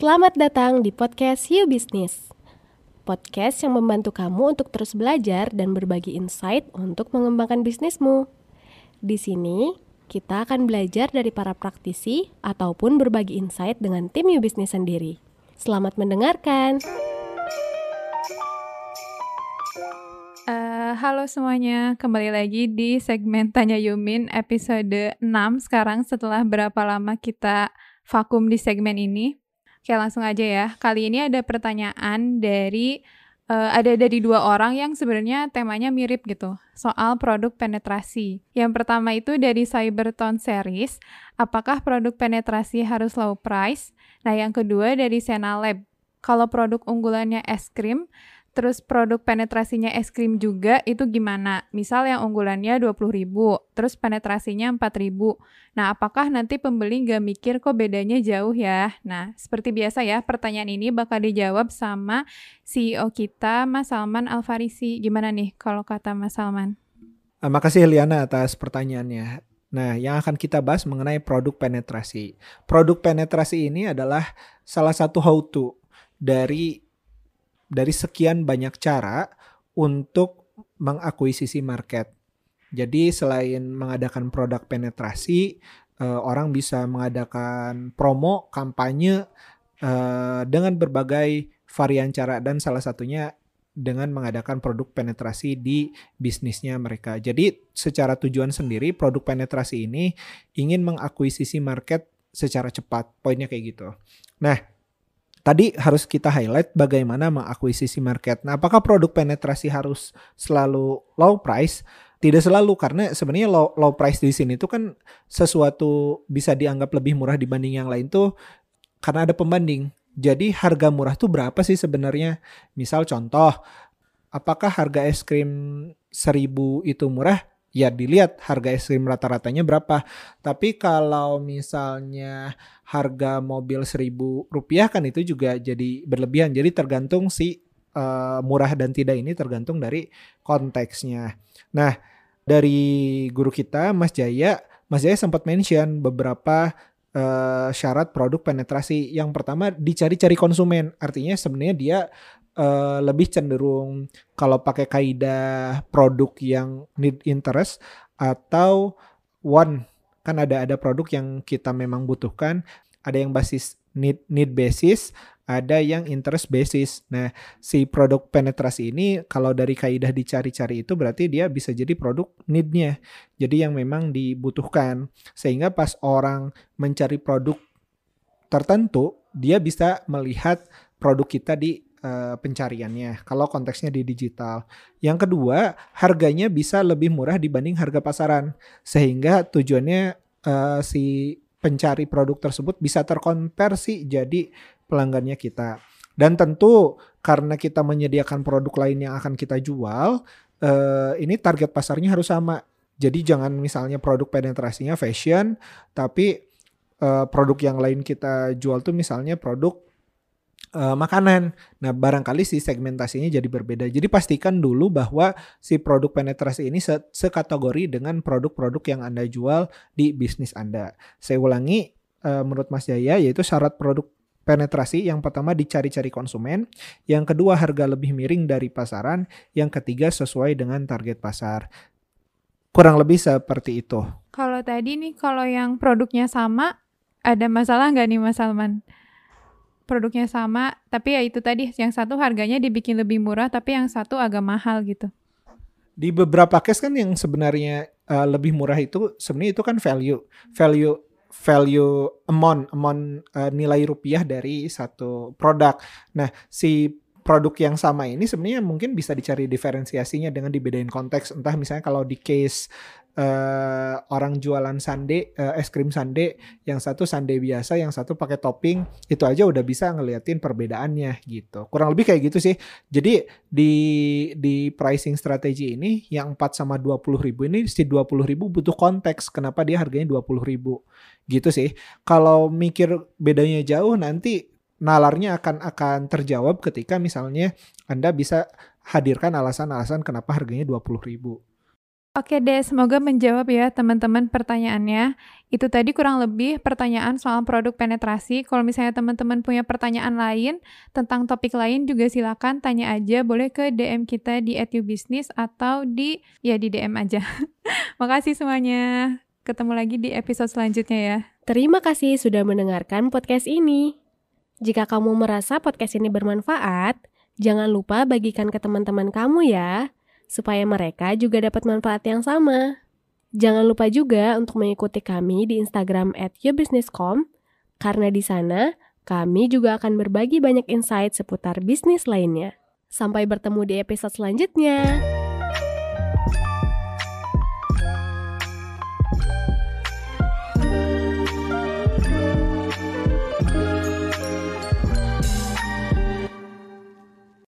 Selamat datang di podcast You Business. Podcast yang membantu kamu untuk terus belajar dan berbagi insight untuk mengembangkan bisnismu. Di sini, kita akan belajar dari para praktisi ataupun berbagi insight dengan tim You Business sendiri. Selamat mendengarkan. Uh, halo semuanya, kembali lagi di segmen Tanya Yumin episode 6 sekarang setelah berapa lama kita vakum di segmen ini. Oke, langsung aja ya. Kali ini ada pertanyaan dari uh, ada dari dua orang yang sebenarnya temanya mirip gitu soal produk penetrasi. Yang pertama itu dari Cybertone Series, apakah produk penetrasi harus low price? Nah, yang kedua dari Senalab, kalau produk unggulannya es krim, terus produk penetrasinya es krim juga itu gimana? Misal yang unggulannya 20.000, terus penetrasinya 4.000. Nah, apakah nanti pembeli nggak mikir kok bedanya jauh ya? Nah, seperti biasa ya, pertanyaan ini bakal dijawab sama CEO kita, Mas Salman Alfarisi. Gimana nih kalau kata Mas Salman? Uh, makasih Liana atas pertanyaannya. Nah, yang akan kita bahas mengenai produk penetrasi. Produk penetrasi ini adalah salah satu how to dari dari sekian banyak cara untuk mengakuisisi market. Jadi selain mengadakan produk penetrasi, uh, orang bisa mengadakan promo, kampanye uh, dengan berbagai varian cara dan salah satunya dengan mengadakan produk penetrasi di bisnisnya mereka. Jadi secara tujuan sendiri produk penetrasi ini ingin mengakuisisi market secara cepat. Poinnya kayak gitu. Nah, tadi harus kita highlight bagaimana mengakuisisi market. Nah, apakah produk penetrasi harus selalu low price? Tidak selalu karena sebenarnya low, low price di sini itu kan sesuatu bisa dianggap lebih murah dibanding yang lain tuh karena ada pembanding. Jadi harga murah tuh berapa sih sebenarnya? Misal contoh, apakah harga es krim 1000 itu murah? Ya dilihat harga es krim rata-ratanya berapa. Tapi kalau misalnya harga mobil seribu rupiah kan itu juga jadi berlebihan. Jadi tergantung si uh, murah dan tidak ini tergantung dari konteksnya. Nah dari guru kita Mas Jaya, Mas Jaya sempat mention beberapa uh, syarat produk penetrasi. Yang pertama dicari-cari konsumen. Artinya sebenarnya dia uh, lebih cenderung kalau pakai kaidah produk yang need interest atau one kan ada ada produk yang kita memang butuhkan ada yang basis need need basis ada yang interest basis. Nah, si produk penetrasi ini kalau dari kaidah dicari-cari itu berarti dia bisa jadi produk need-nya. Jadi yang memang dibutuhkan. Sehingga pas orang mencari produk tertentu, dia bisa melihat produk kita di uh, pencariannya kalau konteksnya di digital. Yang kedua, harganya bisa lebih murah dibanding harga pasaran sehingga tujuannya uh, si pencari produk tersebut bisa terkonversi jadi pelanggannya kita. Dan tentu karena kita menyediakan produk lain yang akan kita jual, uh, ini target pasarnya harus sama. Jadi jangan misalnya produk penetrasinya fashion, tapi produk yang lain kita jual tuh misalnya produk uh, makanan. Nah, barangkali si segmentasinya jadi berbeda. Jadi pastikan dulu bahwa si produk penetrasi ini se sekategori dengan produk-produk yang Anda jual di bisnis Anda. Saya ulangi uh, menurut Mas Jaya yaitu syarat produk penetrasi yang pertama dicari-cari konsumen, yang kedua harga lebih miring dari pasaran, yang ketiga sesuai dengan target pasar. Kurang lebih seperti itu. Kalau tadi nih kalau yang produknya sama ada masalah nggak nih Mas Salman? Produknya sama, tapi ya itu tadi yang satu harganya dibikin lebih murah, tapi yang satu agak mahal gitu. Di beberapa case kan yang sebenarnya uh, lebih murah itu sebenarnya itu kan value, value value amount amount uh, nilai rupiah dari satu produk. Nah, si produk yang sama ini sebenarnya mungkin bisa dicari diferensiasinya dengan dibedain konteks. Entah misalnya kalau di case uh, orang jualan sande uh, es krim sande yang satu sande biasa yang satu pakai topping itu aja udah bisa ngeliatin perbedaannya gitu. Kurang lebih kayak gitu sih. Jadi di di pricing strategi ini yang 4 sama 20 ribu ini si 20 ribu butuh konteks. Kenapa dia harganya 20 ribu? Gitu sih. Kalau mikir bedanya jauh nanti nalarnya akan akan terjawab ketika misalnya Anda bisa hadirkan alasan-alasan kenapa harganya 20 ribu Oke deh, semoga menjawab ya teman-teman pertanyaannya. Itu tadi kurang lebih pertanyaan soal produk penetrasi. Kalau misalnya teman-teman punya pertanyaan lain tentang topik lain juga silakan tanya aja. Boleh ke DM kita di @ubisnis atau di ya di DM aja. Makasih semuanya. Ketemu lagi di episode selanjutnya ya. Terima kasih sudah mendengarkan podcast ini. Jika kamu merasa podcast ini bermanfaat, jangan lupa bagikan ke teman-teman kamu ya supaya mereka juga dapat manfaat yang sama. Jangan lupa juga untuk mengikuti kami di Instagram at yourbusiness.com, karena di sana kami juga akan berbagi banyak insight seputar bisnis lainnya. Sampai bertemu di episode selanjutnya.